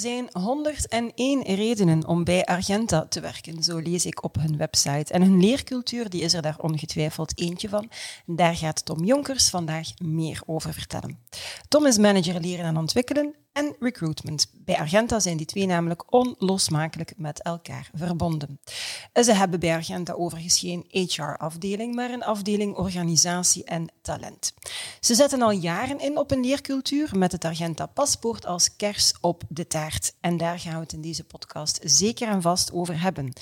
Zijn 101 redenen om bij Argenta te werken, zo lees ik op hun website. En hun leercultuur die is er daar ongetwijfeld eentje van. daar gaat Tom Jonkers vandaag meer over vertellen. Tom is manager leren en ontwikkelen en recruitment. Bij Argenta zijn die twee namelijk onlosmakelijk met elkaar verbonden. Ze hebben bij Argenta overigens geen HR-afdeling, maar een afdeling organisatie en talent. Ze zetten al jaren in op een leercultuur met het Argenta-paspoort als kers op de taart. En daar gaan we het in deze podcast zeker en vast over hebben.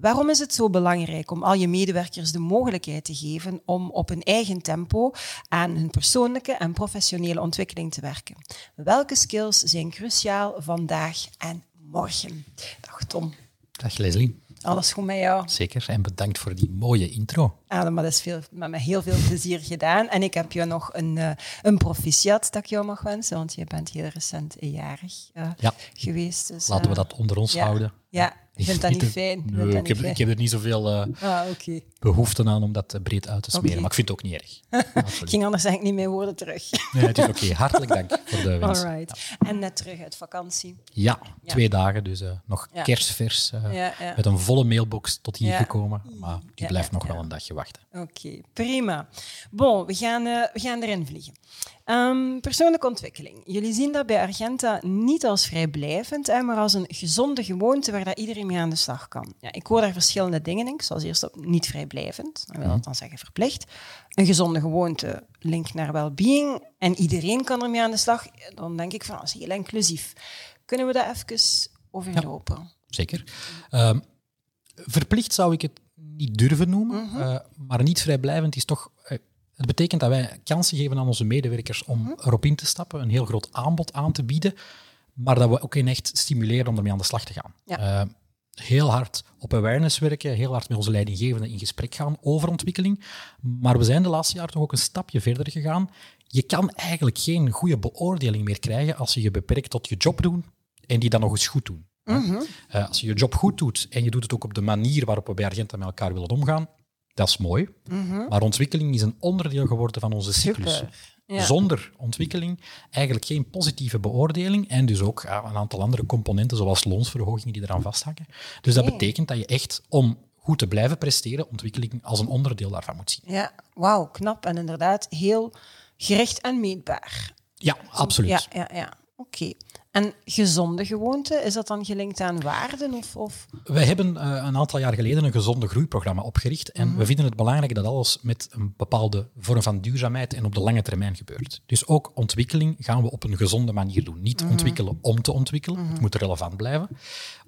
Waarom is het zo belangrijk om al je medewerkers de mogelijkheid te geven om op hun eigen tempo aan hun persoonlijke en professionele ontwikkeling te werken? Welke skills zijn cruciaal vandaag en morgen? Dag Tom. Dag Leslie. Alles goed met jou? Zeker, en bedankt voor die mooie intro. Ah, maar dat is veel, met heel veel plezier gedaan. En ik heb je nog een, uh, een proficiat dat ik jou mag wensen, want je bent heel recent jarig uh, ja. geweest. Dus, Laten we dat onder ons ja. houden. Ja, ik vind dat niet fijn. Nee, ik, heb, ik, heb, er niet zoveel uh, ah, okay. behoefte aan om dat breed uit te smeren. Okay. Maar ik vind het ook niet erg. ik ging anders eigenlijk niet meer woorden terug. nee, het is oké. Okay. Hartelijk dank voor de wens. Ja. En net terug uit vakantie. Ja, twee dagen. Dus uh, nog kerstvers. Uh, met een volle mailbox tot hier gekomen. Maar die blijft nog wel een dagje wachten. Oké, prima. Bon, we gaan, we gaan erin vliegen. Um, persoonlijke ontwikkeling. Jullie zien dat bij Argenta niet als vrijblijvend, hè, maar als een gezonde gewoonte waar dat iedereen mee aan de slag kan. Ja, ik hoor daar verschillende dingen in. Zoals eerst op niet vrijblijvend, dan wil dat dan zeggen verplicht. Een gezonde gewoonte, link naar well-being. En iedereen kan ermee aan de slag. Dan denk ik van, dat is heel inclusief. Kunnen we dat even overlopen? Ja, zeker. Um, verplicht zou ik het niet durven noemen, mm -hmm. uh, maar niet vrijblijvend is toch... Het betekent dat wij kansen geven aan onze medewerkers om -hmm. erop in te stappen, een heel groot aanbod aan te bieden, maar dat we ook in echt stimuleren om ermee aan de slag te gaan. Ja. Uh, heel hard op awareness werken, heel hard met onze leidinggevenden in gesprek gaan over ontwikkeling. Maar we zijn de laatste jaren toch ook een stapje verder gegaan. Je kan eigenlijk geen goede beoordeling meer krijgen als je je beperkt tot je job doen en die dan nog eens goed doen. Mm -hmm. uh, als je je job goed doet en je doet het ook op de manier waarop we bij Argenta met elkaar willen omgaan, dat is mooi. Mm -hmm. Maar ontwikkeling is een onderdeel geworden van onze cyclus. Ja. Zonder ontwikkeling eigenlijk geen positieve beoordeling en dus ook ja, een aantal andere componenten zoals loonsverhogingen die eraan vasthangen. Dus dat Nee. betekent dat je echt om goed te blijven presteren, ontwikkeling als een onderdeel daarvan moet zien. Ja, wauw, knap. En inderdaad heel gericht en meetbaar. Ja, absoluut. Ja, ja, ja. Oké. En gezonde gewoonten, is dat dan gelinkt aan waarden? Of, of? Wij hebben uh, een aantal jaar geleden een gezonde groeiprogramma opgericht. En Mhm. we vinden het belangrijk dat alles met een bepaalde vorm van duurzaamheid en op de lange termijn gebeurt. Dus ook ontwikkeling gaan we op een gezonde manier doen. Niet Mhm. ontwikkelen om te ontwikkelen. Het moet relevant blijven.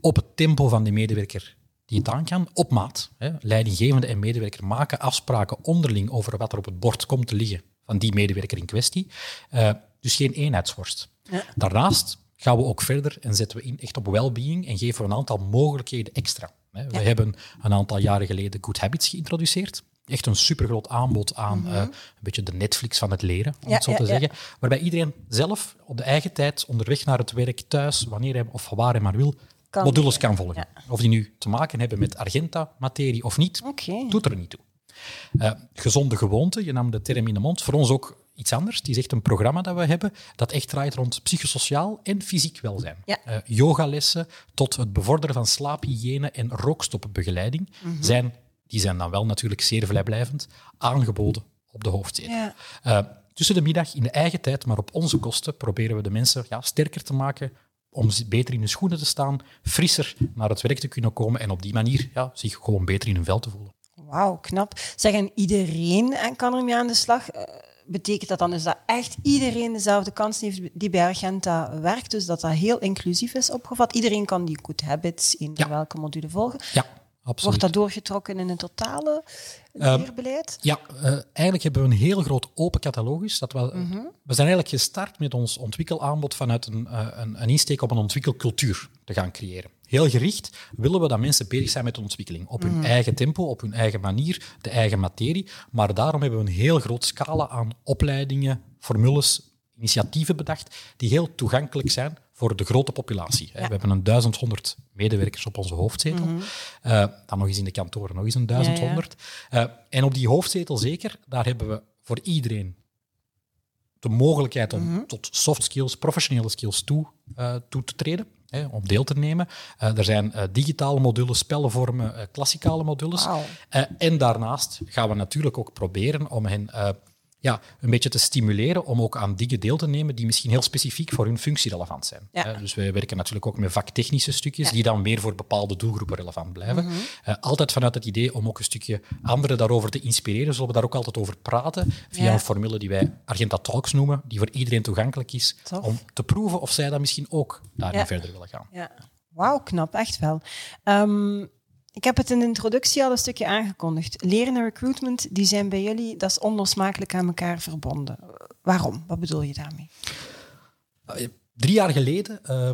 Op het tempo van de medewerker die het aan kan, op maat. Hè. Leidinggevende en medewerker maken afspraken onderling over wat er op het bord komt te liggen van die medewerker in kwestie. Uh, dus geen eenheidsworst. Ja. Daarnaast gaan we ook verder en zetten we in echt op well-being en geven we een aantal mogelijkheden extra. We hebben een aantal jaren geleden Good Habits geïntroduceerd. Echt een supergroot aanbod aan uh, een beetje de Netflix van het leren, om Mhm. Ja, het zo te zeggen. Waarbij iedereen zelf op de eigen tijd, onderweg naar het werk, thuis, wanneer hij of waar hij maar wil, Kan modules kan volgen. Of die nu te maken hebben met Argenta-materie of niet, doet er niet toe. Uh, gezonde gewoonte, je nam de term in de mond, voor ons ook iets anders. Het is echt een programma dat we hebben dat echt draait rond psychosociaal en fysiek welzijn. Ja. Uh, yogalessen tot het bevorderen van slaaphygiëne en rookstopbegeleiding Mhm. zijn, die zijn dan wel natuurlijk zeer vrijblijvend, aangeboden op de hoofdzetel. Ja. Uh, tussen de middag in de eigen tijd, maar op onze kosten, proberen we de mensen ja, sterker te maken om beter in hun schoenen te staan, frisser naar het werk te kunnen komen en op die manier ja, zich gewoon beter in hun vel te voelen. Wauw, knap. Zeggen iedereen en kan ermee aan de slag? Betekent dat dan dus dat echt iedereen dezelfde kans heeft die bij Argenta werkt? Dus dat dat heel inclusief is opgevat? Iedereen kan die good habits in Ja. welke module volgen? Ja, absoluut. Wordt dat doorgetrokken in een totale leerbeleid? Ja, uh, eigenlijk hebben we een heel groot open catalogus. Dat we, we zijn eigenlijk gestart met ons ontwikkelaanbod vanuit een, uh, een, een insteek op een ontwikkelcultuur te gaan creëren. Heel gericht willen we dat mensen bezig zijn met de ontwikkeling. Op hun eigen tempo, op hun eigen manier, de eigen materie. Maar daarom hebben we een heel groot scala aan opleidingen, formules, initiatieven bedacht die heel toegankelijk zijn voor de grote populatie. We hebben een 1100 medewerkers op onze hoofdzetel. Eh, dan nog eens in de kantoren nog eens een 1100. Uh, en op die hoofdzetel zeker, daar hebben we voor iedereen de mogelijkheid om tot soft skills, professionele skills toe, uh, toe te treden. Hè, om deel te nemen. Uh, er zijn uh, digitale modules, spellenvormen, klassikale modules. En daarnaast gaan we natuurlijk ook proberen om hen ja, een beetje te stimuleren om ook aan dingen deel te nemen die misschien heel specifiek voor hun functie relevant zijn. Ja. Dus wij werken natuurlijk ook met vaktechnische stukjes Ja. die dan meer voor bepaalde doelgroepen relevant blijven. Mhm. Uh, altijd vanuit het idee om ook een stukje anderen daarover te inspireren, zullen we daar ook altijd over praten via Ja. een formule die wij Argenta Talks noemen, die voor iedereen toegankelijk is, Tof. om te proeven of zij dan misschien ook daarin verder willen gaan. Ja. Wauw, knap, echt wel. Ehm, ik heb het in de introductie al een stukje aangekondigd. Leren en recruitment, die zijn bij jullie, dat is onlosmakelijk aan elkaar verbonden. Waarom? Wat bedoel je daarmee? Uh, drie jaar geleden uh,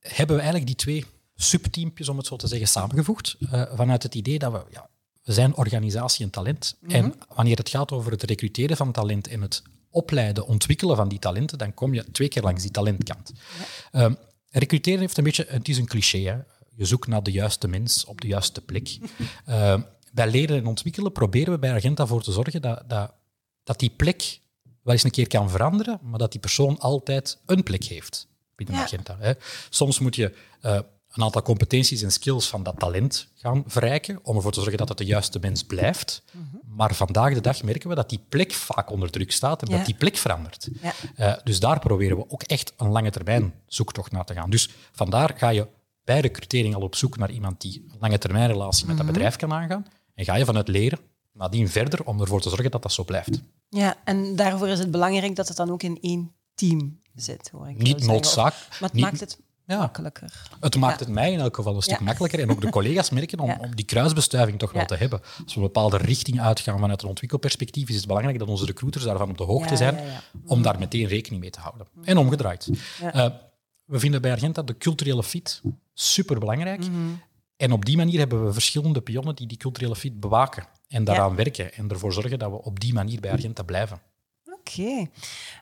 hebben we eigenlijk die twee subteampjes, om het zo te zeggen, samengevoegd. Uh, vanuit het idee dat we, ja, we zijn organisatie en talent. Mhm. En wanneer het gaat over het recruteren van talent en het opleiden, ontwikkelen van die talenten, dan kom je twee keer langs die talentkant. Ja. Um, recruteren heeft een beetje, het is een cliché, hè? Je zoekt naar de juiste mens op de juiste plek. uh, bij leren en ontwikkelen proberen we bij Argenta voor te zorgen dat, dat, dat die plek wel eens een keer kan veranderen, maar dat die persoon altijd een plek heeft binnen Ja. Argenta. Hè. Soms moet je uh, een aantal competenties en skills van dat talent gaan verrijken om ervoor te zorgen dat het de juiste mens blijft. Mhm. Maar vandaag de dag merken we dat die plek vaak onder druk staat en Ja. dat die plek verandert. Ja. Uh, dus daar proberen we ook echt een lange termijn zoektocht naar te gaan. Dus vandaar ga je bij recrutering al op zoek naar iemand die een lange termijn relatie met dat Mhm. bedrijf kan aangaan. En ga je vanuit leren nadien verder om ervoor te zorgen dat dat zo blijft. Ja, en daarvoor is het belangrijk dat het dan ook in één team zit, hoor ik Niet noodzaak. Maar het niet- maakt het Ja. makkelijker. Het maakt Ja. het mij in elk geval een stuk Ja. makkelijker. En ook de collega's merken om, die kruisbestuiving toch wel te hebben. Als we een bepaalde richting uitgaan vanuit een ontwikkelperspectief, is het belangrijk dat onze recruiters daarvan op de hoogte zijn, om daar meteen rekening mee te houden. En omgedraaid. Ja. We vinden bij Argenta de culturele fit superbelangrijk. Mhm. En op die manier hebben we verschillende pionnen die die culturele fit bewaken en daaraan werken en ervoor zorgen dat we op die manier bij Argenta blijven. Oké.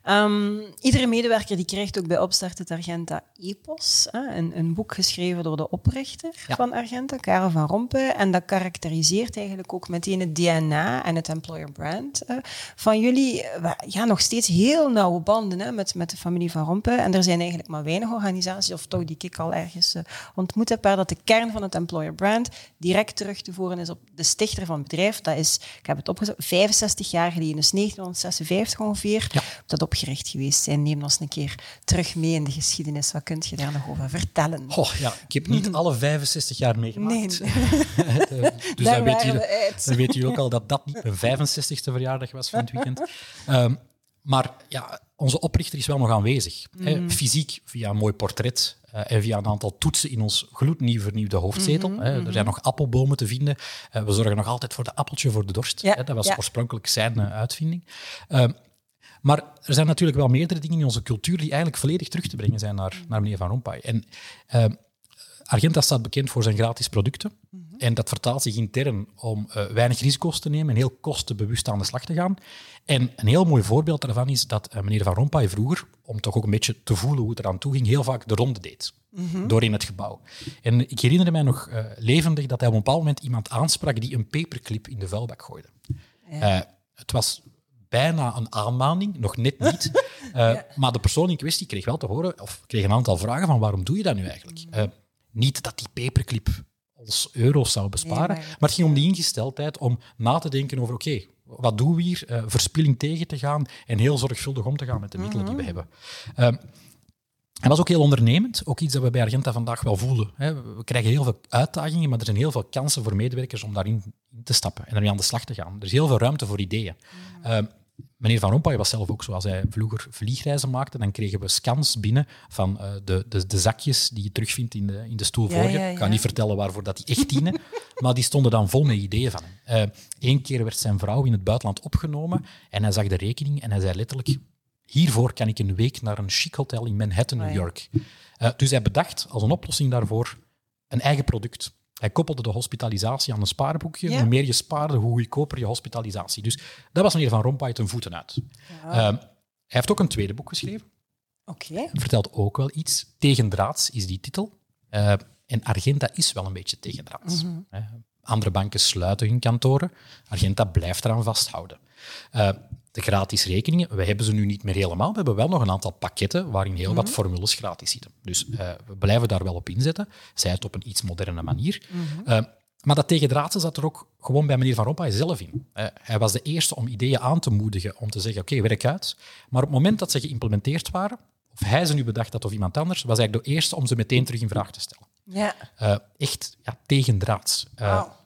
Ehm, iedere medewerker die krijgt ook bij opstart het Argenta Epos, hè, een, een boek geschreven door de oprichter Ja. van Argenta, Karel van Rompuy. En dat karakteriseert eigenlijk ook meteen het DNA en het employer brand van jullie. Eh, Ja, nog steeds heel nauwe banden hè, met, met de familie van Rompuy. En er zijn eigenlijk maar weinig organisaties, of toch die ik al ergens eh, ontmoet heb, waar dat de kern van het employer brand direct terug te voeren is op de stichter van het bedrijf. Dat is, ik heb het opgezocht, 65 jaar geleden, dus 1956 ongeveer, Ja. dat opgericht geweest zijn. Neem ons een keer terug mee in de geschiedenis. Wat kunt je daar nog over vertellen? Goh, ja, ik heb niet alle 65 jaar meegemaakt. Nee. Eh, dus Daar dan weet, je, dan weet je ook al dat dat niet mijn 65ste verjaardag was van het weekend. Ehm, maar ja, onze oprichter is wel nog aanwezig. Hè, Mhm. fysiek via een mooi portret eh, en via een aantal toetsen in ons gloednieuw vernieuwde hoofdzetel. Mhm, hè. Er zijn nog appelbomen te vinden. Eh, we zorgen nog altijd voor de appeltje voor de dorst. Ja, hè. Dat was ja. oorspronkelijk zijn uitvinding. Maar er zijn natuurlijk wel meerdere dingen in onze cultuur die eigenlijk volledig terug te brengen zijn naar, naar meneer Van Rompuy. En ehm, Argenta staat bekend voor zijn gratis producten. En dat vertaalt zich intern om eh, weinig risico's te nemen en heel kostenbewust aan de slag te gaan. En een heel mooi voorbeeld daarvan is dat eh, meneer Van Rompuy vroeger, om toch ook een beetje te voelen hoe het eraan toe ging, heel vaak de ronde deed. Door in het gebouw. En ik herinner mij nog levendig dat hij op een bepaald moment iemand aansprak die een paperclip in de vuilbak gooide. Het was bijna een aanmaning, nog net niet. Eh, Maar de persoon in kwestie kreeg wel te horen, of kreeg een aantal vragen van waarom doe je dat nu eigenlijk? Eh, niet dat die paperclip ons euro's zou besparen, Nee, maar- maar het ging om die ingesteldheid om na te denken over, oké, wat doen we hier? Eh, verspilling tegen te gaan en heel zorgvuldig om te gaan met de middelen die we hebben. Ehm, hij was ook heel ondernemend, ook iets dat we bij Argenta vandaag wel voelen. We krijgen heel veel uitdagingen, maar er zijn heel veel kansen voor medewerkers om daarin in te stappen en ermee aan de slag te gaan. Er is heel veel ruimte voor ideeën. Ehm, meneer Van Rompuy was zelf ook zo. Als hij vroeger vliegreizen maakte, dan kregen we scans binnen van eh, de, de, de zakjes die je terugvindt in de, in de stoel voor je. Ik ga niet vertellen waarvoor dat die echt dienen, maar die stonden dan vol met ideeën van hem. Eén keer werd zijn vrouw in het buitenland opgenomen en hij zag de rekening en hij zei letterlijk hiervoor kan ik een week naar een chic hotel in Manhattan, New. York. Eh, dus hij bedacht als een oplossing daarvoor een eigen product. Hij koppelde de hospitalisatie aan een spaarboekje. Ja. Hoe meer je spaarde, hoe goedkoper je hospitalisatie. Dus dat was meneer Van Rompuy ten voeten uit. Ehm, hij heeft ook een tweede boek geschreven. Oké. Vertelt ook wel iets. Tegendraads is die titel. Eh, en Argenta is wel een beetje tegendraads. Eh, andere banken sluiten hun kantoren. Argenta blijft eraan vasthouden. Eh, de gratis rekeningen, we hebben ze nu niet meer helemaal. We hebben wel nog een aantal pakketten waarin heel wat formules gratis zitten. Dus eh, we blijven daar wel op inzetten. Zij het op een iets moderne manier. Eh, maar dat tegendraadse zat er ook gewoon bij meneer Van Rompuy zelf in. Eh, hij was de eerste om ideeën aan te moedigen, om te zeggen, oké, werk uit. Maar op het moment dat ze geïmplementeerd waren, of hij ze nu bedacht had of iemand anders, was eigenlijk de eerste om ze meteen terug in vraag te stellen. Ja. Echt ja, tegendraads.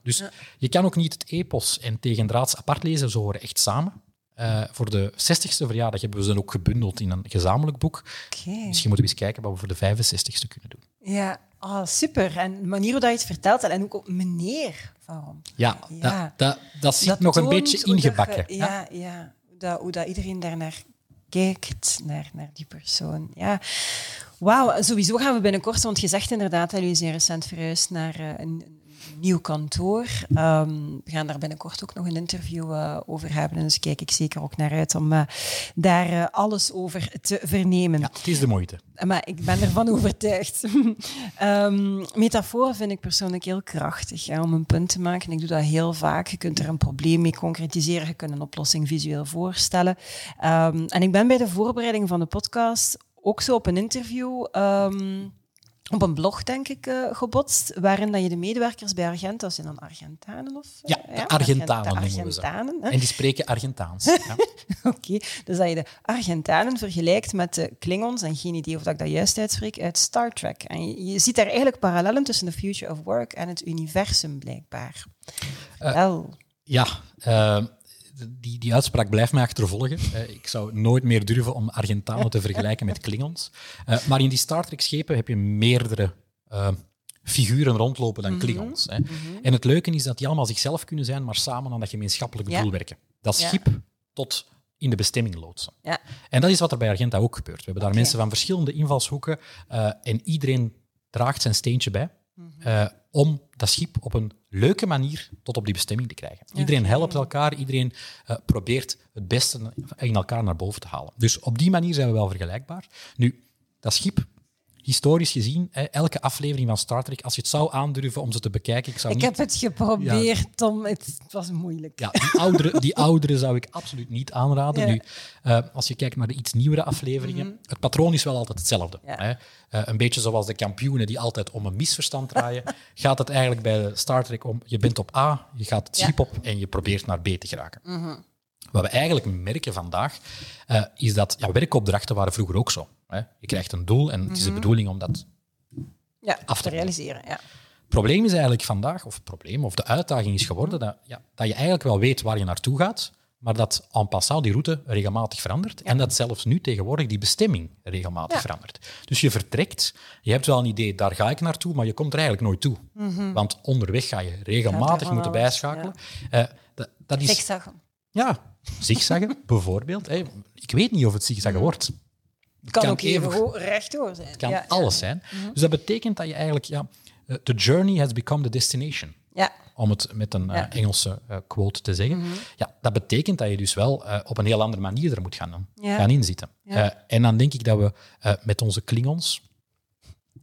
Dus Ja. je kan ook niet het epos en tegendraads apart lezen, ze horen echt samen. Eh, voor de 60ste verjaardag hebben we ze ook gebundeld in een gezamenlijk boek. Misschien moeten we eens kijken wat we voor de 65ste kunnen doen. Ja, oh, super. En de manier hoe dat je het vertelt, en ook op meneer, waarom? Ja, Ja. Dat, dat, dat zit Dat nog een beetje je- ingebakken. ja, ja. Hoe, dat, hoe dat iedereen daar naar kijkt, naar, naar die persoon. Ja. Wauw, sowieso gaan we binnenkort, want je zegt inderdaad, jullie zijn recent verhuisd naar eh, een nieuw kantoor. Ehm, we gaan daar binnenkort ook nog een interview eh, over hebben, dus kijk ik zeker ook naar uit om eh, daar eh, alles over te vernemen. Ja, het is de moeite. Maar ik ben ervan overtuigd. Metaforen vind ik persoonlijk heel krachtig hè, om een punt te maken. Ik doe dat heel vaak. Je kunt er een probleem mee concretiseren. Je kunt een oplossing visueel voorstellen. Ehm, en ik ben bij de voorbereiding van de podcast ook zo op een interview... op een blog, denk ik, eh, gebotst, waarin dat je de medewerkers bij Argenta, zijn dan Argentanen of? Ja, eh, de Argentanen noemen we ze. Argentanen, hè? En die spreken Argentaans. Ja. Oké, dus dat je de Argentanen vergelijkt met de Klingons, en geen idee of dat ik dat juist uitspreek, uit Star Trek. En je, je ziet daar eigenlijk parallellen tussen de Future of Work en het universum, blijkbaar. Wel. Ja, eh, die, die uitspraak blijft mij achtervolgen. Eh, ik zou nooit meer durven om Argentanen te vergelijken met Klingons. Eh, maar in die Star Trek-schepen heb je meerdere eh, figuren rondlopen dan Klingons. Hè. En het leuke is dat die allemaal zichzelf kunnen zijn, maar samen aan dat gemeenschappelijk Ja. doel werken. Dat Ja. schip tot in de bestemming loodsen. Ja. En dat is wat er bij Argenta ook gebeurt. We hebben daar mensen van verschillende invalshoeken en iedereen draagt zijn steentje bij Mhm. Om dat schip op een leuke manier tot op die bestemming te krijgen. Iedereen helpt elkaar, iedereen eh, probeert het beste in elkaar naar boven te halen. Dus op die manier zijn we wel vergelijkbaar. Nu, dat schip, historisch gezien, hè, elke aflevering van Star Trek, als je het zou aandurven om ze te bekijken, ik zou Ik niet... heb het geprobeerd, Tom. Het was moeilijk. Ja, die oudere, die oudere zou ik absoluut niet aanraden. Ja. Mhm. Nu, eh, als je kijkt naar de iets nieuwere afleveringen, het patroon is wel altijd hetzelfde. Ja. Hè? Eh, een beetje zoals de kampioenen die altijd om een misverstand draaien, gaat het eigenlijk bij Star Trek om, je bent op A, je gaat het schip op en je probeert naar B te geraken. Wat we eigenlijk merken vandaag, eh, is dat ja, werkopdrachten waren vroeger ook zo. Hè? Je krijgt een doel en het is de bedoeling om dat Ja, Af te realiseren. Ja. het probleem is eigenlijk vandaag, of het probleem, of de uitdaging is geworden, dat, ja, dat je eigenlijk wel weet waar je naartoe gaat, maar dat en passant die route regelmatig verandert. En dat zelfs nu tegenwoordig die bestemming regelmatig Ja. verandert. Dus je vertrekt, je hebt wel een idee, daar ga ik naartoe, maar je komt er eigenlijk nooit toe. Want onderweg ga je regelmatig moeten alles, bijschakelen. Eh, dat, dat is, Zigzaggen. ja, zigzaggen bijvoorbeeld. Ik weet niet of het zigzaggen wordt. Het Kan, ook even rechtdoor zijn. het kan ja, alles zijn. Dus dat betekent dat je eigenlijk, ja, eh, the journey has become the destination Ja. om het met een eh. Engelse eh, quote te zeggen. Ja, dat betekent dat je dus wel op een heel andere manier er moet gaan, Ja. gaan inzitten. En dan denk ik dat we met onze Klingons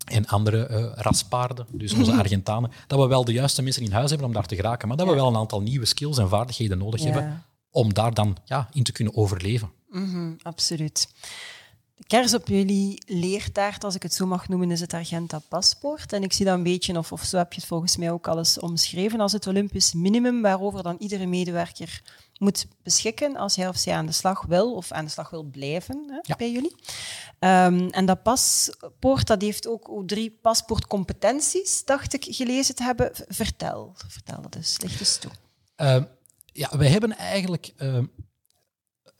en andere raspaarden, dus onze Argentanen, dat we wel de juiste mensen in huis hebben om daar te geraken, maar dat we wel een aantal nieuwe skills en vaardigheden nodig hebben om daar dan ja, in te kunnen overleven. Mhm, absoluut. De kers op jullie leertaart, als ik het zo mag noemen, is het Argenta paspoort. En ik zie dat een beetje, of, of zo heb je het volgens mij ook al eens omschreven, als het Olympisch minimum waarover dan iedere medewerker moet beschikken als hij of zij aan de slag wil of aan de slag wil blijven hè, Ja. bij jullie. Ehm, en dat paspoort dat heeft ook drie paspoortcompetenties, dacht ik gelezen te hebben. Vertel, vertel dat eens, licht eens toe. Uh, ja, wij hebben eigenlijk uh,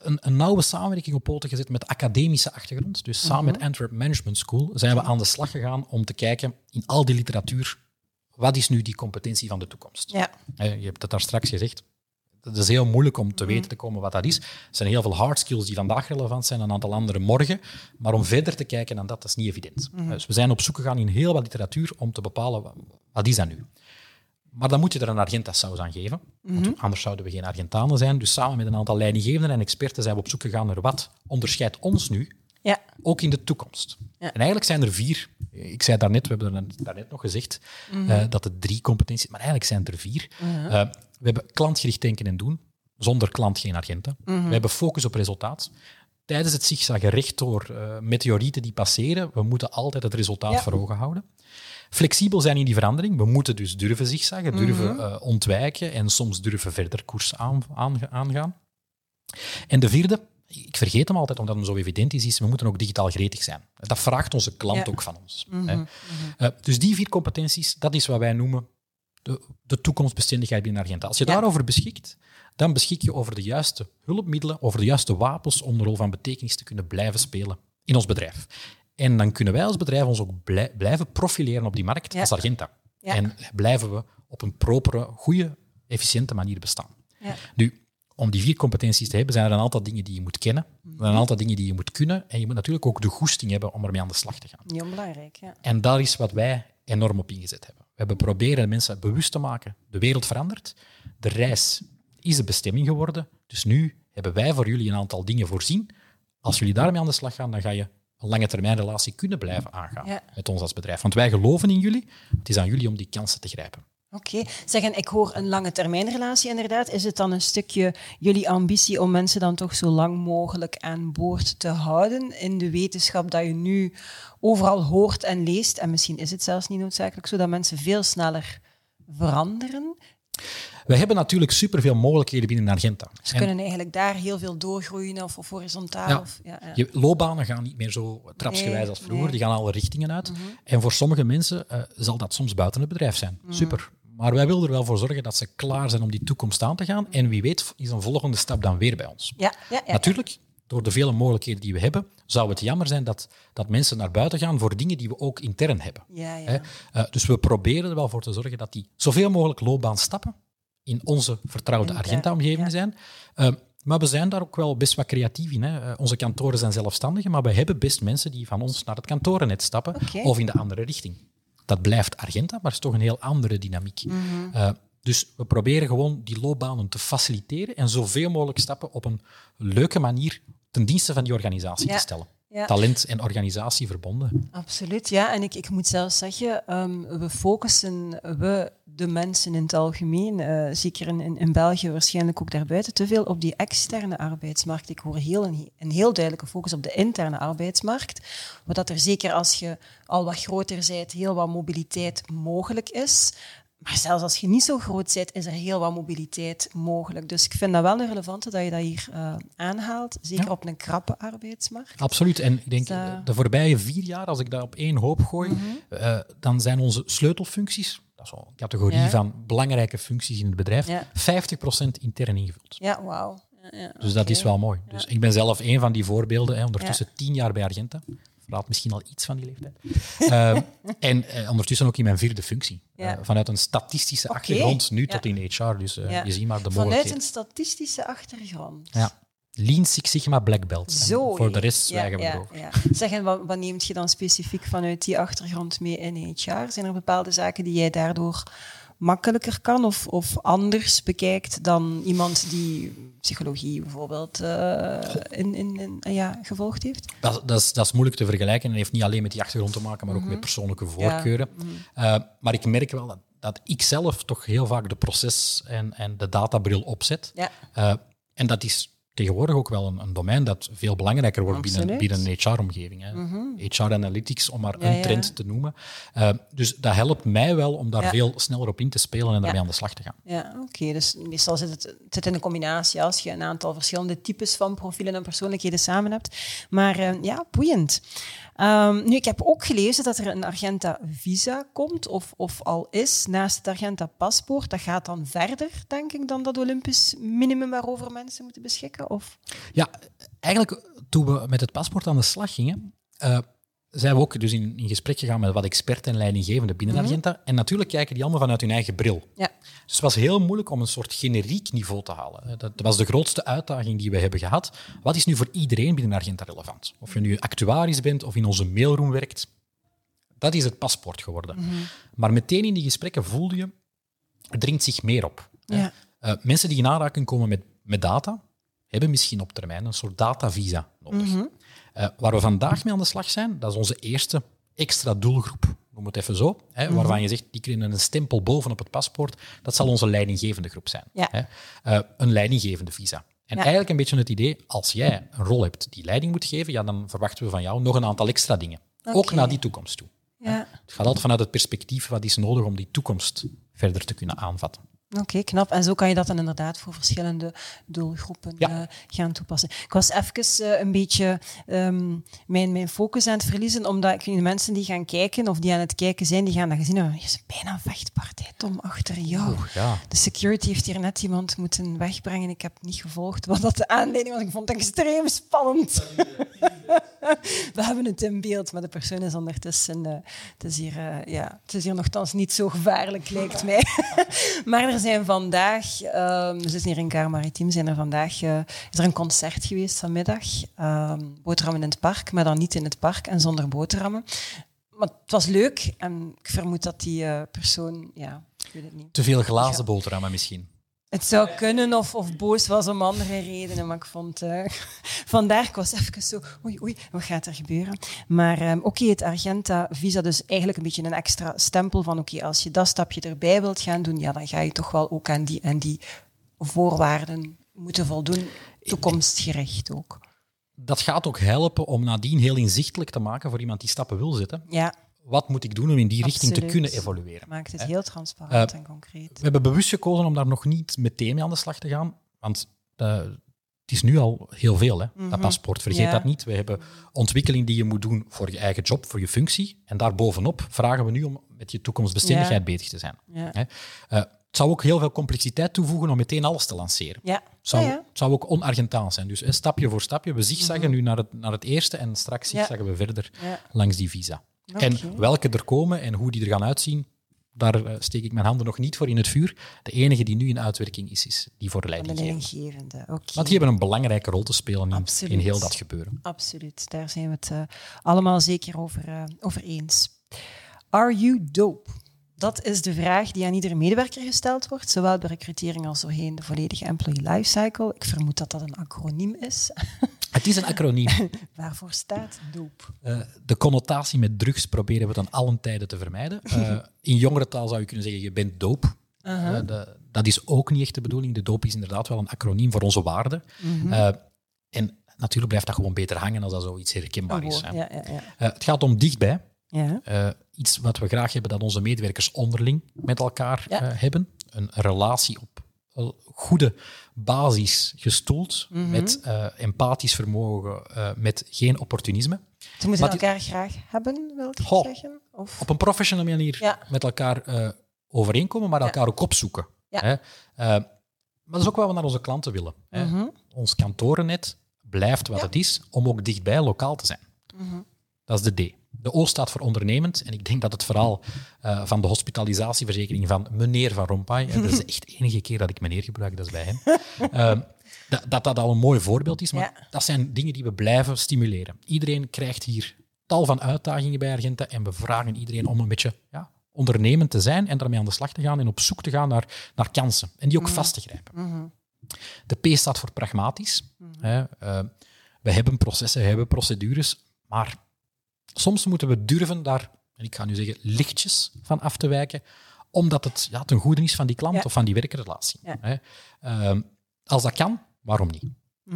een, een, nauwe samenwerking op poten gezet met academische achtergrond. Dus samen met Antwerp Management School zijn we aan de slag gegaan om te kijken in al die literatuur, wat is nu die competentie van de toekomst? Ja. Je hebt het daar straks gezegd, dat is heel moeilijk om te weten te komen wat dat is. Er zijn heel veel hard skills die vandaag relevant zijn, een aantal andere morgen. Maar om verder te kijken dan dat, dat is niet evident. Dus we zijn op zoek gegaan in heel wat literatuur om te bepalen wat, wat is dat nu. Maar dan moet je er een Argenta-saus aan geven. Want anders zouden we geen Argentanen zijn. Dus samen met een aantal leidinggevenden en experten zijn we op zoek gegaan naar wat onderscheidt ons nu, Ja. ook in de toekomst. Ja. En eigenlijk zijn er vier. Ik zei daarnet, we hebben er daarnet nog gezegd eh, dat het drie competenties maar eigenlijk zijn er vier. Eh, we hebben klantgericht denken en doen. Zonder klant geen Argenta. We hebben focus op resultaat. Tijdens het zigzaggen rechtdoor eh meteorieten die passeren, we moeten altijd het resultaat Ja. voor ogen houden. Flexibel zijn in die verandering. We moeten dus durven zigzaggen, durven eh, ontwijken en soms durven verder koers aan, aan- aangaan. En de vierde, ik vergeet hem altijd omdat hem zo evident is, is we moeten ook digitaal gretig zijn. Dat vraagt onze klant Ja. ook van ons. hè. Eh, dus die vier competenties, dat is wat wij noemen de, de toekomstbestendigheid binnen Argenta. Als je Ja. daarover beschikt, dan beschik je over de juiste hulpmiddelen, over de juiste wapens om de rol van betekenis te kunnen blijven spelen in ons bedrijf. En dan kunnen wij als bedrijf ons ook blij- blijven profileren op die markt Ja. als Argenta. Ja. En blijven we op een propere, goede, efficiënte manier bestaan. Ja. Nu, om die vier competenties te hebben, zijn er een aantal dingen die je moet kennen. Er zijn een aantal dingen die je moet kunnen. En je moet natuurlijk ook de goesting hebben om ermee aan de slag te gaan. Niet onbelangrijk, ja. En daar is wat wij enorm op ingezet hebben. We hebben proberen mensen bewust te maken. De wereld verandert. De reis is de bestemming geworden. Dus nu hebben wij voor jullie een aantal dingen voorzien. Als jullie daarmee aan de slag gaan, dan ga je een lange termijn relatie kunnen blijven aangaan Ja. met ons als bedrijf. Want wij geloven in jullie. Het is aan jullie om die kansen te grijpen. Oké. Zeg, en ik hoor een lange termijnrelatie inderdaad. Is het dan een stukje jullie ambitie om mensen dan toch zo lang mogelijk aan boord te houden in de wetenschap dat je nu overal hoort en leest? En misschien is het zelfs niet noodzakelijk zo dat mensen veel sneller veranderen. Wij hebben natuurlijk superveel mogelijkheden binnen Argenta. Ze En- kunnen eigenlijk daar heel veel doorgroeien of, of horizontaal. Ja. Of, ja, ja. Je loopbanen gaan niet meer zo trapsgewijs Nee, als vroeger. nee. Die gaan alle richtingen uit. En voor sommige mensen eh, zal dat soms buiten het bedrijf zijn. Super. Maar wij willen er wel voor zorgen dat ze klaar zijn om die toekomst aan te gaan. En wie weet is een volgende stap dan weer bij ons. Ja, ja, ja. Natuurlijk, door de vele mogelijkheden die we hebben, zou het jammer zijn dat, dat mensen naar buiten gaan voor dingen die we ook intern hebben. Ja, ja. Hè? Eh, dus we proberen er wel voor te zorgen dat die zoveel mogelijk loopbaanstappen in onze vertrouwde Argenta-omgeving zijn. Eh, maar we zijn daar ook wel best wat creatief in. Hè. Eh, onze kantoren zijn zelfstandigen, maar we hebben best mensen die van ons naar het kantorennet stappen of in de andere richting. Dat blijft Argenta, maar is toch een heel andere dynamiek. Mhm. Eh, dus we proberen gewoon die loopbanen te faciliteren en zoveel mogelijk stappen op een leuke manier ten dienste van die organisatie Ja. te stellen. Ja. Talent en organisatie verbonden. Absoluut, ja. En ik, ik moet zelfs zeggen, ehm, we focussen, we, de mensen in het algemeen, eh, zeker in, in, in België, waarschijnlijk ook daarbuiten, te veel op die externe arbeidsmarkt. Ik hoor heel een, een heel duidelijke focus op de interne arbeidsmarkt. Wat er zeker als je al wat groter bent, heel wat mobiliteit mogelijk is. Maar zelfs als je niet zo groot bent, is er heel wat mobiliteit mogelijk. Dus ik vind dat wel een relevante dat je dat hier eh, aanhaalt. Zeker Ja. op een krappe arbeidsmarkt. Absoluut. En ik denk, Dus, eh, de voorbije vier jaar, als ik dat op één hoop gooi, eh, dan zijn onze sleutelfuncties, dat is wel een categorie Ja. van belangrijke functies in het bedrijf, Ja. 50% intern ingevuld. Ja, wauw. Ja, ja, Dus dat is wel mooi. Dus ik ben zelf een van die voorbeelden. Hè, ondertussen tien jaar bij Argenta. Verlaat misschien al iets van die leeftijd. Eh, en eh, ondertussen ook in mijn vierde functie. Ja. Eh, vanuit een statistische achtergrond, nu Ja. tot in HR. Dus eh, Ja. je ziet maar de Vanuit mogelijkheden. een statistische achtergrond. Ja. Lean Six Sigma Black Belt. Zo. voor de rest zwijgen we ja, erover. Zeg, en wat, wat neemt je dan specifiek vanuit die achtergrond mee in HR? Zijn er bepaalde zaken die jij daardoor makkelijker kan of, of anders bekijkt dan iemand die psychologie bijvoorbeeld eh, in, in, in, ja, gevolgd heeft? Dat, dat, is, dat is moeilijk te vergelijken en heeft niet alleen met die achtergrond te maken, maar ook met persoonlijke voorkeuren. Eh, maar ik merk wel dat, dat ik zelf toch heel vaak de proces- en, en de databril opzet. Ja. Eh, en dat is tegenwoordig ook wel een, een domein dat veel belangrijker wordt binnen, Absoluut. binnen een HR-omgeving. HR Analytics, om maar Ja, een ja. trend te noemen. Eh, dus dat helpt mij wel om daar Ja. veel sneller op in te spelen en daarmee aan de slag te gaan. Ja, oké. Dus meestal zit het, het zit in een combinatie als je een aantal verschillende types van profielen en persoonlijkheden samen hebt. Maar eh, ja, boeiend. Ehm, nu, ik heb ook gelezen dat er een Argenta Visa komt, of, of al is, naast het Argenta Paspoort. Dat gaat dan verder, denk ik, dan dat Olympisch minimum waarover mensen moeten beschikken? Of? Ja, eigenlijk toen we met het paspoort aan de slag gingen, eh, zijn we ook dus in, in gesprek gegaan met wat experten en leidinggevenden binnen Mhm. Argenta. En natuurlijk kijken die allemaal vanuit hun eigen bril. Ja. Dus het was heel moeilijk om een soort generiek niveau te halen. Dat was de grootste uitdaging die we hebben gehad. Wat is nu voor iedereen binnen Argenta relevant? Of je nu actuaris bent of in onze mailroom werkt, dat is het paspoort geworden. Mhm. Maar meteen in die gesprekken voelde je, er dringt zich meer op. Ja. Eh, mensen die in aanraking komen met, met data, hebben misschien op termijn een soort datavisa nodig. Mhm. Eh, waar we vandaag mee aan de slag zijn, dat is onze eerste extra doelgroep, noem het even zo, hè, Mhm. waarvan je zegt, die krijgen een stempel bovenop het paspoort, dat zal onze leidinggevende groep zijn. Ja. Hè. Eh, een leidinggevende visa. En Ja. eigenlijk een beetje het idee, als jij een rol hebt die leiding moet geven, ja, dan verwachten we van jou nog een aantal extra dingen. Ook naar die toekomst toe. Ja. Het gaat altijd vanuit het perspectief, wat is nodig om die toekomst verder te kunnen aanvatten. Oké, knap. En zo kan je dat dan inderdaad voor verschillende doelgroepen Ja. eh, gaan toepassen. Ik was even eh, een beetje ehm, mijn, mijn focus aan het verliezen, omdat ik de mensen die gaan kijken of die aan het kijken zijn, die gaan dat gezien hebben. Je is bijna een vechtpartij, Tom, achter jou. Oeh, ja. De security heeft hier net iemand moeten wegbrengen. Ik heb niet gevolgd wat dat de aanleiding was. Ik vond het extreem spannend. We hebben het in beeld, maar de persoon is ondertussen... eh, het, is hier, eh, ja, het is hier nogthans niet zo gevaarlijk, lijkt mij. maar er zijn vandaag... ehm we zitten hier in Car Maritiem, zijn er vandaag... eh, is er een concert geweest vanmiddag. ehm boterhammen in het park, maar dan niet in het park en zonder boterhammen. Maar het was leuk en ik vermoed dat die persoon... Ja, ik weet het niet. Te veel glazen boterhammen misschien. Het zou kunnen of, of boos was om andere redenen, maar ik vond... eh, vandaar, ik was even zo... Oei, oei, wat gaat er gebeuren? Maar ehm, oké, het Argenta-visa, dus eigenlijk een beetje een extra stempel van oké, als je dat stapje erbij wilt gaan doen, ja, dan ga je toch wel ook aan die, aan die voorwaarden moeten voldoen, toekomstgericht ook. Dat gaat ook helpen om nadien heel inzichtelijk te maken voor iemand die stappen wil zetten. Ja, Wat moet ik doen om in die richting te kunnen evolueren? maakt het heel transparant Eh, en concreet. We hebben bewust gekozen om daar nog niet meteen mee aan de slag te gaan, want eh, het is nu al heel veel, hè, dat paspoort. Vergeet Mhm. Ja. dat niet. We hebben ontwikkeling die je moet doen voor je eigen job, voor je functie. En daarbovenop vragen we nu om met je toekomstbestendigheid Ja. bezig te zijn. Ja. Hè. Eh, het zou ook heel veel complexiteit toevoegen om meteen alles te lanceren. Ja, zou. Het zou ook onargentaans zijn. Dus hè, stapje voor stapje. We zigzaggen nu naar het, naar het eerste en straks Mhm. Zigzaggen we verder langs die visa. En welke er komen en hoe die er gaan uitzien, daar eh, steek ik mijn handen nog niet voor in het vuur. De enige die nu in uitwerking is, is die voor de Van de leidinggevende. leidinggevende. Oké. Want die hebben een belangrijke rol te spelen in, in heel dat gebeuren. Absoluut, daar zijn we het eh, allemaal zeker over, eh, over eens. Are you dope? Dat is de vraag die aan iedere medewerker gesteld wordt, zowel bij recrutering als doorheen de volledige employee lifecycle. Ik vermoed dat dat een acroniem is. Het is een acroniem. Waarvoor staat dope? Eh, de connotatie met drugs proberen we dan allen tijden te vermijden. Eh, in jongere taal zou je kunnen zeggen, je bent doop. Uh-huh. Eh, dat is ook niet echt de bedoeling. De doop is inderdaad wel een acroniem voor onze waarden. Mhm. En natuurlijk blijft dat gewoon beter hangen als dat zoiets herkenbaar is. Hè. ja, ja, ja. Het gaat om dichtbij. Ja. Eh, iets wat we graag hebben dat onze medewerkers onderling met elkaar Ja. eh, hebben. Een relatie op een goede basis gestoeld, Mhm. met eh, empathisch vermogen, eh, met geen opportunisme. Ze moeten Maar die- elkaar graag hebben, wil ik Goh. zeggen? Of? Op een professionele manier Ja. met elkaar eh, overeenkomen, maar elkaar ook opzoeken. Hè? Eh, maar dat is ook wat we naar onze klanten willen. Hè? Mhm. Ons kantorennet blijft wat het is, om ook dichtbij lokaal te zijn. Mhm. Dat is de D. De O staat voor ondernemend. En ik denk dat het verhaal eh, van de hospitalisatieverzekering van meneer Van Rompuy, en dat is echt de enige keer dat ik meneer gebruik, dat is bij hem, eh, dat, dat dat al een mooi voorbeeld is. Maar Ja. dat zijn dingen die we blijven stimuleren. Iedereen krijgt hier tal van uitdagingen bij Argenta en we vragen iedereen om een beetje ja, ondernemend te zijn en daarmee aan de slag te gaan en op zoek te gaan naar, naar kansen. En die ook vast te grijpen. Mhm. De P staat voor pragmatisch. Hè, eh, we hebben processen, we hebben procedures, maar soms moeten we durven daar, en ik ga nu zeggen, lichtjes van af te wijken, omdat het ja, ten goede is van die klant Ja. of van die werkrelatie. Ja. Hè. Ehm, als dat kan, waarom niet?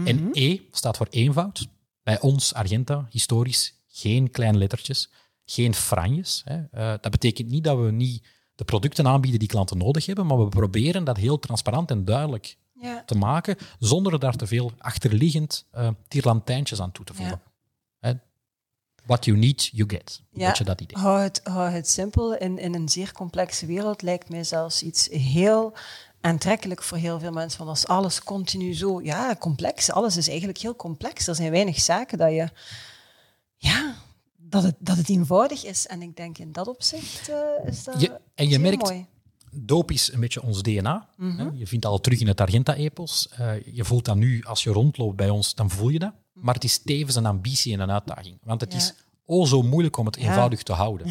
En E staat voor eenvoud. Bij ons, Argenta, historisch, geen kleine lettertjes, geen franjes. Hè. Eh, dat betekent niet dat we niet de producten aanbieden die klanten nodig hebben, maar we proberen dat heel transparant en duidelijk Ja. te maken, zonder er daar te veel achterliggend uh, tierlantijntjes aan toe te voegen. What you need, you get. Ja. Je dat idee? Hou het, hou het simpel. In, in een zeer complexe wereld lijkt mij zelfs iets heel aantrekkelijk voor heel veel mensen. Want als alles continu zo, ja, complex, alles is eigenlijk heel complex. Er zijn weinig zaken dat je, ja, dat, het, dat het eenvoudig is. En ik denk in dat opzicht uh, is dat je, En je merkt, mooi. doop is een beetje ons DNA. hè. Je vindt dat al terug in het Argenta-epos. Eh, je voelt dat nu, als je rondloopt bij ons, dan voel je dat. Maar het is tevens een ambitie en een uitdaging. Want het Ja. is o zo moeilijk om het eenvoudig te houden.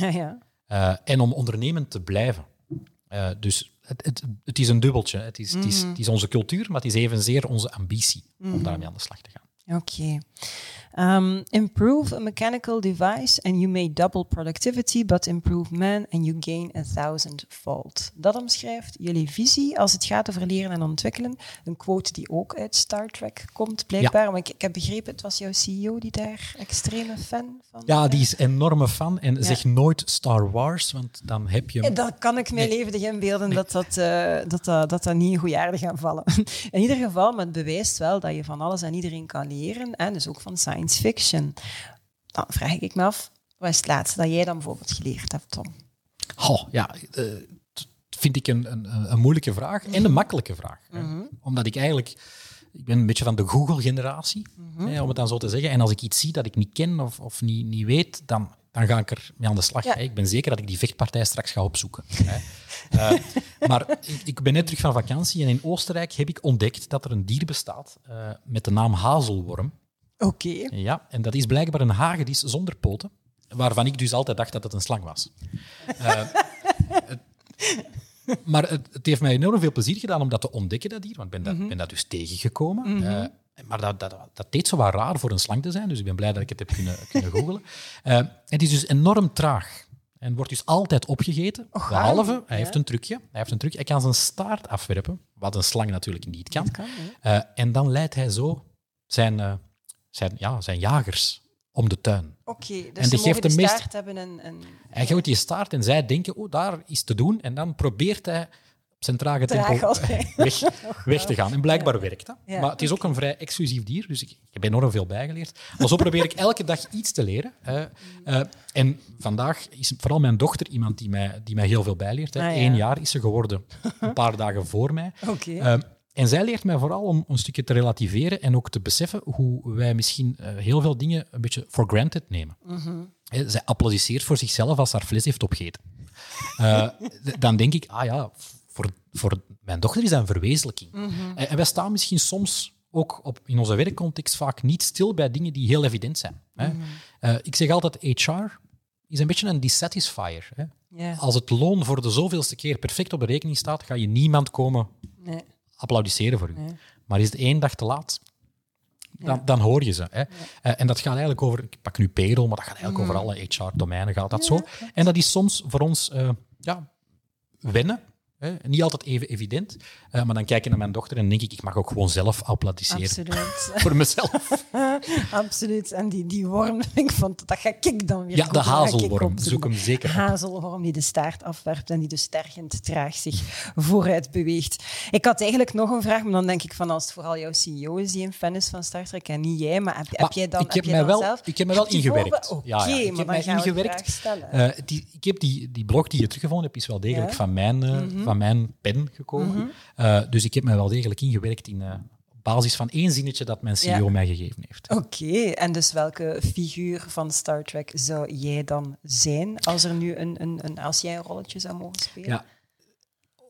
Eh, en om ondernemend te blijven. Eh, dus het, het, het is een dubbeltje. Het is, het, is, Mhm. het is onze cultuur, maar het is evenzeer onze ambitie om daarmee aan de slag te gaan. Oké. Um, improve a mechanical device and you may double productivity, but improve man and you gain a thousandfold. Dat omschrijft jullie visie als het gaat over leren en ontwikkelen. Een quote die ook uit Star Trek komt, blijkbaar. Maar ik, ik heb begrepen, het was jouw CEO die daar extreme fan van Ja, die is. is enorme fan. En zeg nooit Star Wars, want dan heb je... hem- Dat kan ik mij Nee. levendig inbeelden dat dat, eh, dat, dat, dat dat niet in goede aarde gaat vallen. In ieder geval, maar het bewijst wel dat je van alles en iedereen kan leren. En dus ook van science fiction. Dan vraag ik me af, wat is het laatste dat jij dan bijvoorbeeld geleerd hebt, Tom? Oh, ja, eh, dat vind ik een, een, een moeilijke vraag en een makkelijke vraag. hè. Omdat ik eigenlijk... Ik ben een beetje van de Google-generatie, hè, om het dan zo te zeggen. En als ik iets zie dat ik niet ken of, of niet, niet weet, dan, dan ga ik er mee aan de slag. Ja. hè. Ik ben zeker dat ik die vechtpartij straks ga opzoeken. Hè. Eh, maar ik, ik ben net terug van vakantie en in Oostenrijk heb ik ontdekt dat er een dier bestaat eh, met de naam hazelworm. Oké. Ja, en dat is blijkbaar een hagedis zonder poten, waarvan ik dus altijd dacht dat het een slang was. Eh, het- maar het, het heeft mij enorm veel plezier gedaan om dat te ontdekken, dat dier, want ik ben dat, ben dat dus tegengekomen. Eh, maar dat, dat, dat deed zo wat raar voor een slang te zijn, dus ik ben blij dat ik het heb kunnen, kunnen googlen. Eh, het is dus enorm traag. En wordt dus altijd opgegeten. Och, behalve, hij heeft een trucje. Hij heeft een trucje. Hij kan zijn staart afwerpen, wat een slang natuurlijk niet kan. Eh, en dan leidt hij zo zijn, eh, zijn, ja, zijn jagers om de tuin. Oké, dus En ze die geeft de de meest- staart hebben en... en Hij gooit die staart en zij denken, oh, daar is te doen. En dan probeert hij op zijn trage tempo weg, weg te gaan. En blijkbaar werkt dat. Ja, Maar het is ook een vrij exclusief dier, dus ik, ik heb enorm veel bijgeleerd. Maar zo probeer ik elke dag iets te leren. Eh, en vandaag is vooral mijn dochter iemand die mij, die mij heel veel bijleert. Hè. Ah, ja. Eén jaar is ze geworden, een paar dagen voor mij. Oké. Eh, en zij leert mij vooral om een stukje te relativeren en ook te beseffen hoe wij misschien eh, heel veel dingen een beetje for granted nemen. Hè, zij applaudisseert voor zichzelf als ze haar vlees heeft opgegeten. Dan denk ik, ah ja, voor, voor mijn dochter is dat een verwezenlijking. En, en wij staan misschien soms ook op, in onze werkcontext vaak niet stil bij dingen die heel evident zijn. Hè. Eh, ik zeg altijd, HR is een beetje een dissatisfier. Hè. Als het loon voor de zoveelste keer perfect op de rekening staat, ga je niemand komen Nee. applaudisseren voor u. Maar is het één dag te laat, dan, dan hoor je ze. Hè. Eh, en dat gaat eigenlijk over, ik pak nu payroll, maar dat gaat eigenlijk over alle HR-domeinen, gaat dat zo. En dat is soms voor ons eh, ja, wennen. Hè. Niet altijd even evident. Eh, maar dan kijk ik naar mijn dochter en denk ik, ik mag ook gewoon zelf applaudisseren. Absoluut. Voor mezelf. Absoluut. En die, die worm, ik vond, dat ga ik dan weer Ja, de hazelworm. Zoek hem zeker op. Hazelworm die de staart afwerpt en die dus tergend traag zich vooruit beweegt. Ik had eigenlijk nog een vraag, maar dan denk ik van als het vooral jouw CEO is die een fan is van Star Trek en niet jij, maar heb, heb Maar jij dan, ik heb heb mij dan wel- zelf... ik heb mij wel Heb ingewerkt. Oké, Ja, ja, ik heb maar dan gaan de ingewerkt. vraag stellen. Eh, die, ik heb die, die blog die je teruggevonden hebt, is wel degelijk Ja. Mhm. van, mijn, eh, van mijn pen gekomen. Eh, dus ik heb mij wel degelijk ingewerkt in, eh, op basis van één zinnetje dat mijn CEO Ja. mij gegeven heeft. Oké, en dus welke figuur van Star Trek zou jij dan zijn als, er nu een, een, een, als jij een rolletje zou mogen spelen? Ja.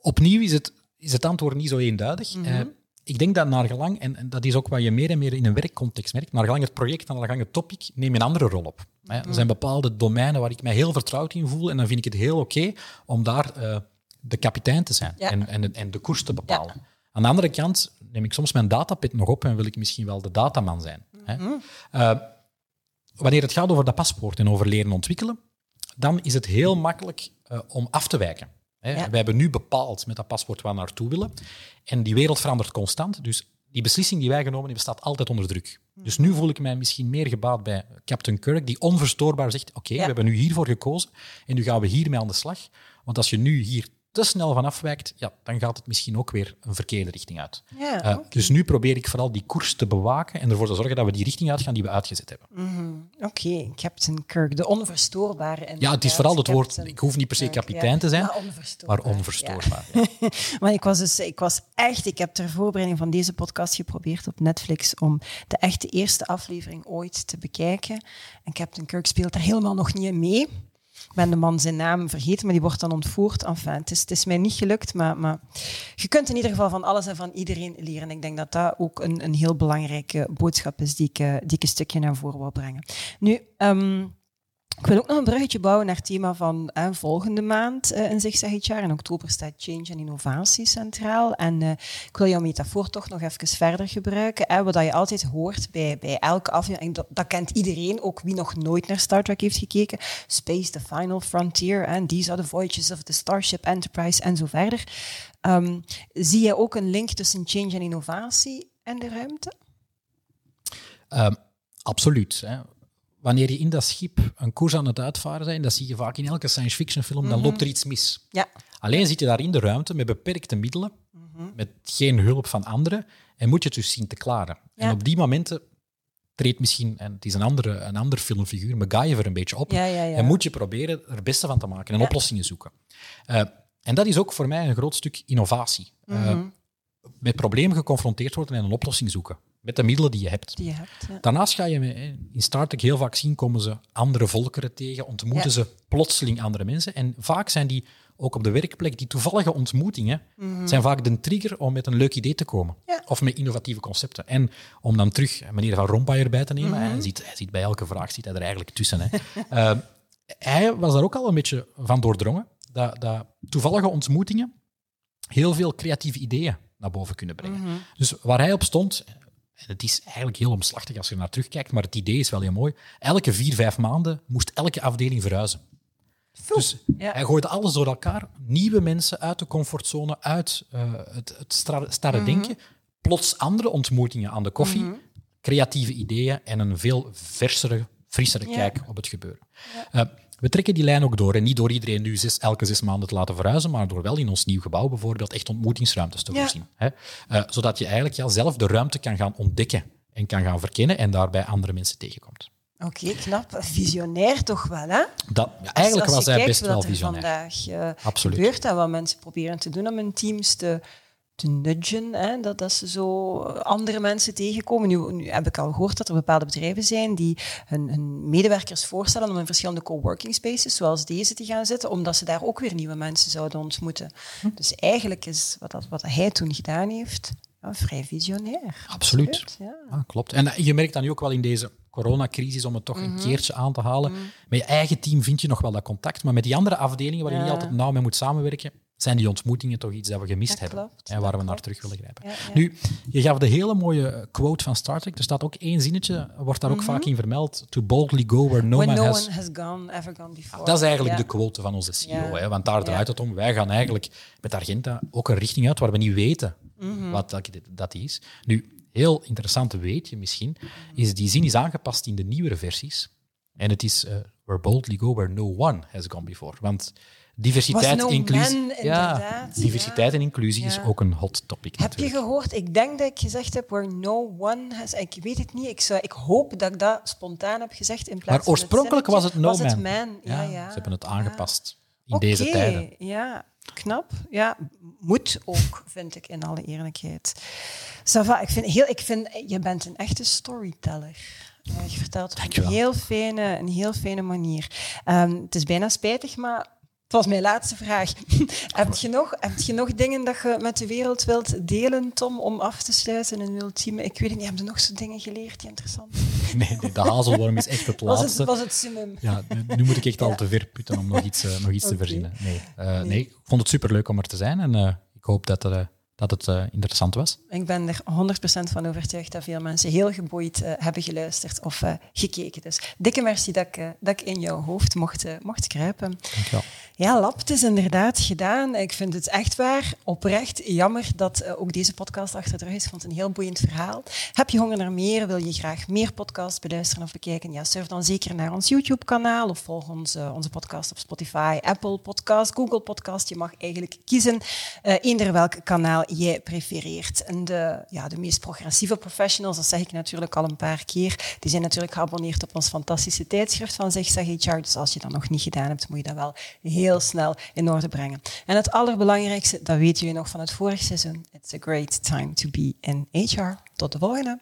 Opnieuw is het, is het antwoord niet zo eenduidig. Mhm. Eh, ik denk dat naar gelang, en, en dat is ook wat je meer en meer in een werkcontext merkt, naar gelang het project, naar gelang het topic, neem je een andere rol op. Hè. Mhm. Er zijn bepaalde domeinen waar ik mij heel vertrouwd in voel en dan vind ik het heel oké om daar de kapitein te zijn Ja. en, en, en de koers te bepalen. Aan de andere kant neem ik soms mijn datapit nog op en wil ik misschien wel de dataman zijn. Hè. Mhm. Eh, wanneer het gaat over dat paspoort en over leren ontwikkelen, dan is het heel makkelijk eh, om af te wijken. Hè. Ja. Wij hebben nu bepaald met dat paspoort waar we naartoe willen. En die wereld verandert constant. Dus die beslissing die wij genomen hebben, staat altijd onder druk. Dus nu voel ik mij misschien meer gebaat bij Captain Kirk, die onverstoorbaar zegt: Oké, Ja. we hebben nu hiervoor gekozen en nu gaan we hiermee aan de slag. Want als je nu hier te snel van afwijkt, ja, dan gaat het misschien ook weer een verkeerde richting uit. Ja, Eh. Dus nu probeer ik vooral die koers te bewaken en ervoor te zorgen dat we die richting uitgaan die we uitgezet hebben. Oké, Captain Kirk, de onverstoorbare. Ja, het is vooral het woord, ik hoef niet per se kapitein ja. te zijn, maar onverstoorbaar. maar onverstoorbaar. ja. Ja. Maar ik was dus, ik was echt, ik heb ter voorbereiding van deze podcast geprobeerd op Netflix om de echte eerste aflevering ooit te bekijken. En Captain Kirk speelt daar helemaal nog niet in mee. Ben de man zijn naam vergeten, maar die wordt dan ontvoerd. Enfin, het, is, het is mij niet gelukt, maar, maar je kunt in ieder geval van alles en van iedereen leren. Ik denk dat dat ook een, een heel belangrijke boodschap is die ik, eh, een stukje naar voren wil brengen. Nu, ehm, ik wil ook nog een bruggetje bouwen naar het thema van volgende maand eh, in het jaar. In oktober staat change en innovatie centraal. En eh, ik wil jouw metafoor toch nog even verder gebruiken. Hè, wat je altijd hoort bij, bij elke aflevering, dat, dat kent iedereen, ook wie nog nooit naar Star Trek heeft gekeken. Space, the final frontier, en these are the voyages of the Starship Enterprise en zo verder. Ehm, zie je ook een link tussen change en innovatie en de ruimte? Ehm, absoluut. Hè. Wanneer je in dat schip een koers aan het uitvaren bent, dat zie je vaak in elke science fiction film, dan loopt er iets mis. Ja. Alleen zit je daar in de ruimte met beperkte middelen, met geen hulp van anderen, en moet je het dus zien te klaren. En op die momenten treedt misschien, en het is een, andere, een ander filmfiguur, MacGyver een beetje op, Ja, ja, ja. en moet je proberen er het beste van te maken en oplossingen zoeken. Eh, en dat is ook voor mij een groot stuk innovatie. Eh, Mhm. met problemen geconfronteerd worden en een oplossing zoeken, met de middelen die je hebt. Die je hebt. Ja. Daarnaast ga je in Star Trek heel vaak zien, komen ze andere volkeren tegen, ontmoeten Ja. ze plotseling andere mensen. En vaak zijn die, ook op de werkplek, die toevallige ontmoetingen, zijn vaak de trigger om met een leuk idee te komen. Mhm. Ja. Of met innovatieve concepten. En om dan terug meneer Van Rompuy erbij te nemen, Mhm. hij, ziet, hij ziet bij elke vraag zit hij er eigenlijk tussen. Hè. Eh, hij was daar ook al een beetje van doordrongen, dat, dat toevallige ontmoetingen heel veel creatieve ideeën naar boven kunnen brengen. Mhm. Dus waar hij op stond, en het is eigenlijk heel omslachtig als je naar terugkijkt, maar het idee is wel heel mooi. Elke vier, vijf maanden moest elke afdeling verhuizen. Dus Ja. hij gooide alles door elkaar. Nieuwe mensen uit de comfortzone, uit eh, het, het starre denken. Plots andere ontmoetingen aan de koffie, creatieve ideeën en een veel versere, frissere Ja. kijk op het gebeuren. Eh, we trekken die lijn ook door. En niet door iedereen nu zes, elke zes maanden te laten verhuizen, maar door wel in ons nieuw gebouw bijvoorbeeld echt ontmoetingsruimtes te Ja. voorzien. Hè? Eh, zodat je eigenlijk ja, zelf de ruimte kan gaan ontdekken en kan gaan verkennen en daarbij andere mensen tegenkomt. Oké, knap. Visionair toch wel, hè? Dat, ja, eigenlijk was hij best wel visionair. vandaag eh, Absoluut. gebeurt en wat mensen proberen te doen om hun teams te, te nudgen, hè, dat, dat ze zo andere mensen tegenkomen. Nu, nu heb ik al gehoord dat er bepaalde bedrijven zijn die hun, hun medewerkers voorstellen om in verschillende coworking spaces, zoals deze, te gaan zitten, omdat ze daar ook weer nieuwe mensen zouden ontmoeten. Hm. Dus eigenlijk is wat, dat, wat hij toen gedaan heeft, ja, vrij visionair. Absoluut. Ja. Ja, klopt. En eh, je merkt dan nu ook wel in deze coronacrisis, om het toch Mhm. een keertje aan te halen, met je eigen team vind je nog wel dat contact, maar met die andere afdelingen waar je niet altijd nauw mee moet samenwerken, zijn die ontmoetingen toch iets dat we gemist Dat hebben klopt, en waar we naar terug willen grijpen. Ja, ja. Nu, je gaf de hele mooie quote van Star Trek. Er staat ook één zinnetje, wordt daar ook vaak in vermeld. To boldly go where no Mhm. When man no has... one has gone, ever gone before. Dat is eigenlijk de quote van onze CEO, hè, want daar draait het om. Wij gaan eigenlijk met Argenta ook een richting uit waar we niet weten Mhm. wat dat, dat is. Nu, heel interessant weet je misschien, is die zin is aangepast in de nieuwere versies. En het is eh, where boldly go where no one has gone before. Want diversiteit, no inclusie, man, ja, diversiteit en inclusie is ook een hot topic. Heb je gehoord? Ik denk dat ik gezegd heb where no one has. Ik weet het niet. Ik, zou, ik hoop dat ik dat spontaan heb gezegd in plaats Maar van oorspronkelijk was het no was man. Het man. Ja, ja. Ze hebben het aangepast in deze tijden. Ja, knap. Ja, moet ook, vind ik, in alle eerlijkheid. Sava, ik vind heel, ik vind, je bent een echte storyteller. Eh, Je vertelt op een heel, fijne, een heel fijne manier. Ehm, het is bijna spijtig, maar het was mijn laatste vraag. heb, je nog, heb je nog dingen dat je met de wereld wilt delen, Tom, om af te sluiten in een ultieme... Ik weet het niet, heb je nog zo dingen geleerd die interessant zijn? Nee, nee, de hazelworm is echt het Was laatste. het, was het summum? Ja, nu- nu moet ik echt al te ver putten om nog iets, eh, nog iets te verzinnen. Nee, eh, nee. ik vond het superleuk om er te zijn en eh, ik hoop dat er dat het uh, interessant was. Ik ben er 100% van overtuigd dat veel mensen heel geboeid uh, hebben geluisterd of uh, gekeken. Dus dikke merci dat ik, dat ik in jouw hoofd mocht, mocht kruipen. Dankjewel. Ja, Lab, het is inderdaad gedaan. Ik vind het echt waar oprecht jammer dat ook deze podcast achter de rug is. Ik vond het een heel boeiend verhaal. Heb je honger naar meer? Wil je graag meer podcasts beluisteren of bekijken? Ja, surf dan zeker naar ons YouTube-kanaal of volg onze, onze podcast op Spotify, Apple Podcast, Google Podcast. Je mag eigenlijk kiezen eender welk kanaal jij prefereert. En de, ja, de meest progressieve professionals, dat zeg ik natuurlijk al een paar keer, die zijn natuurlijk geabonneerd op ons fantastische tijdschrift van Zigzag HR. Dus als je dat nog niet gedaan hebt, moet je dat wel heel snel in orde brengen. En het allerbelangrijkste, dat weten jullie nog van het vorige seizoen. It's a great time to be in HR. Tot de volgende.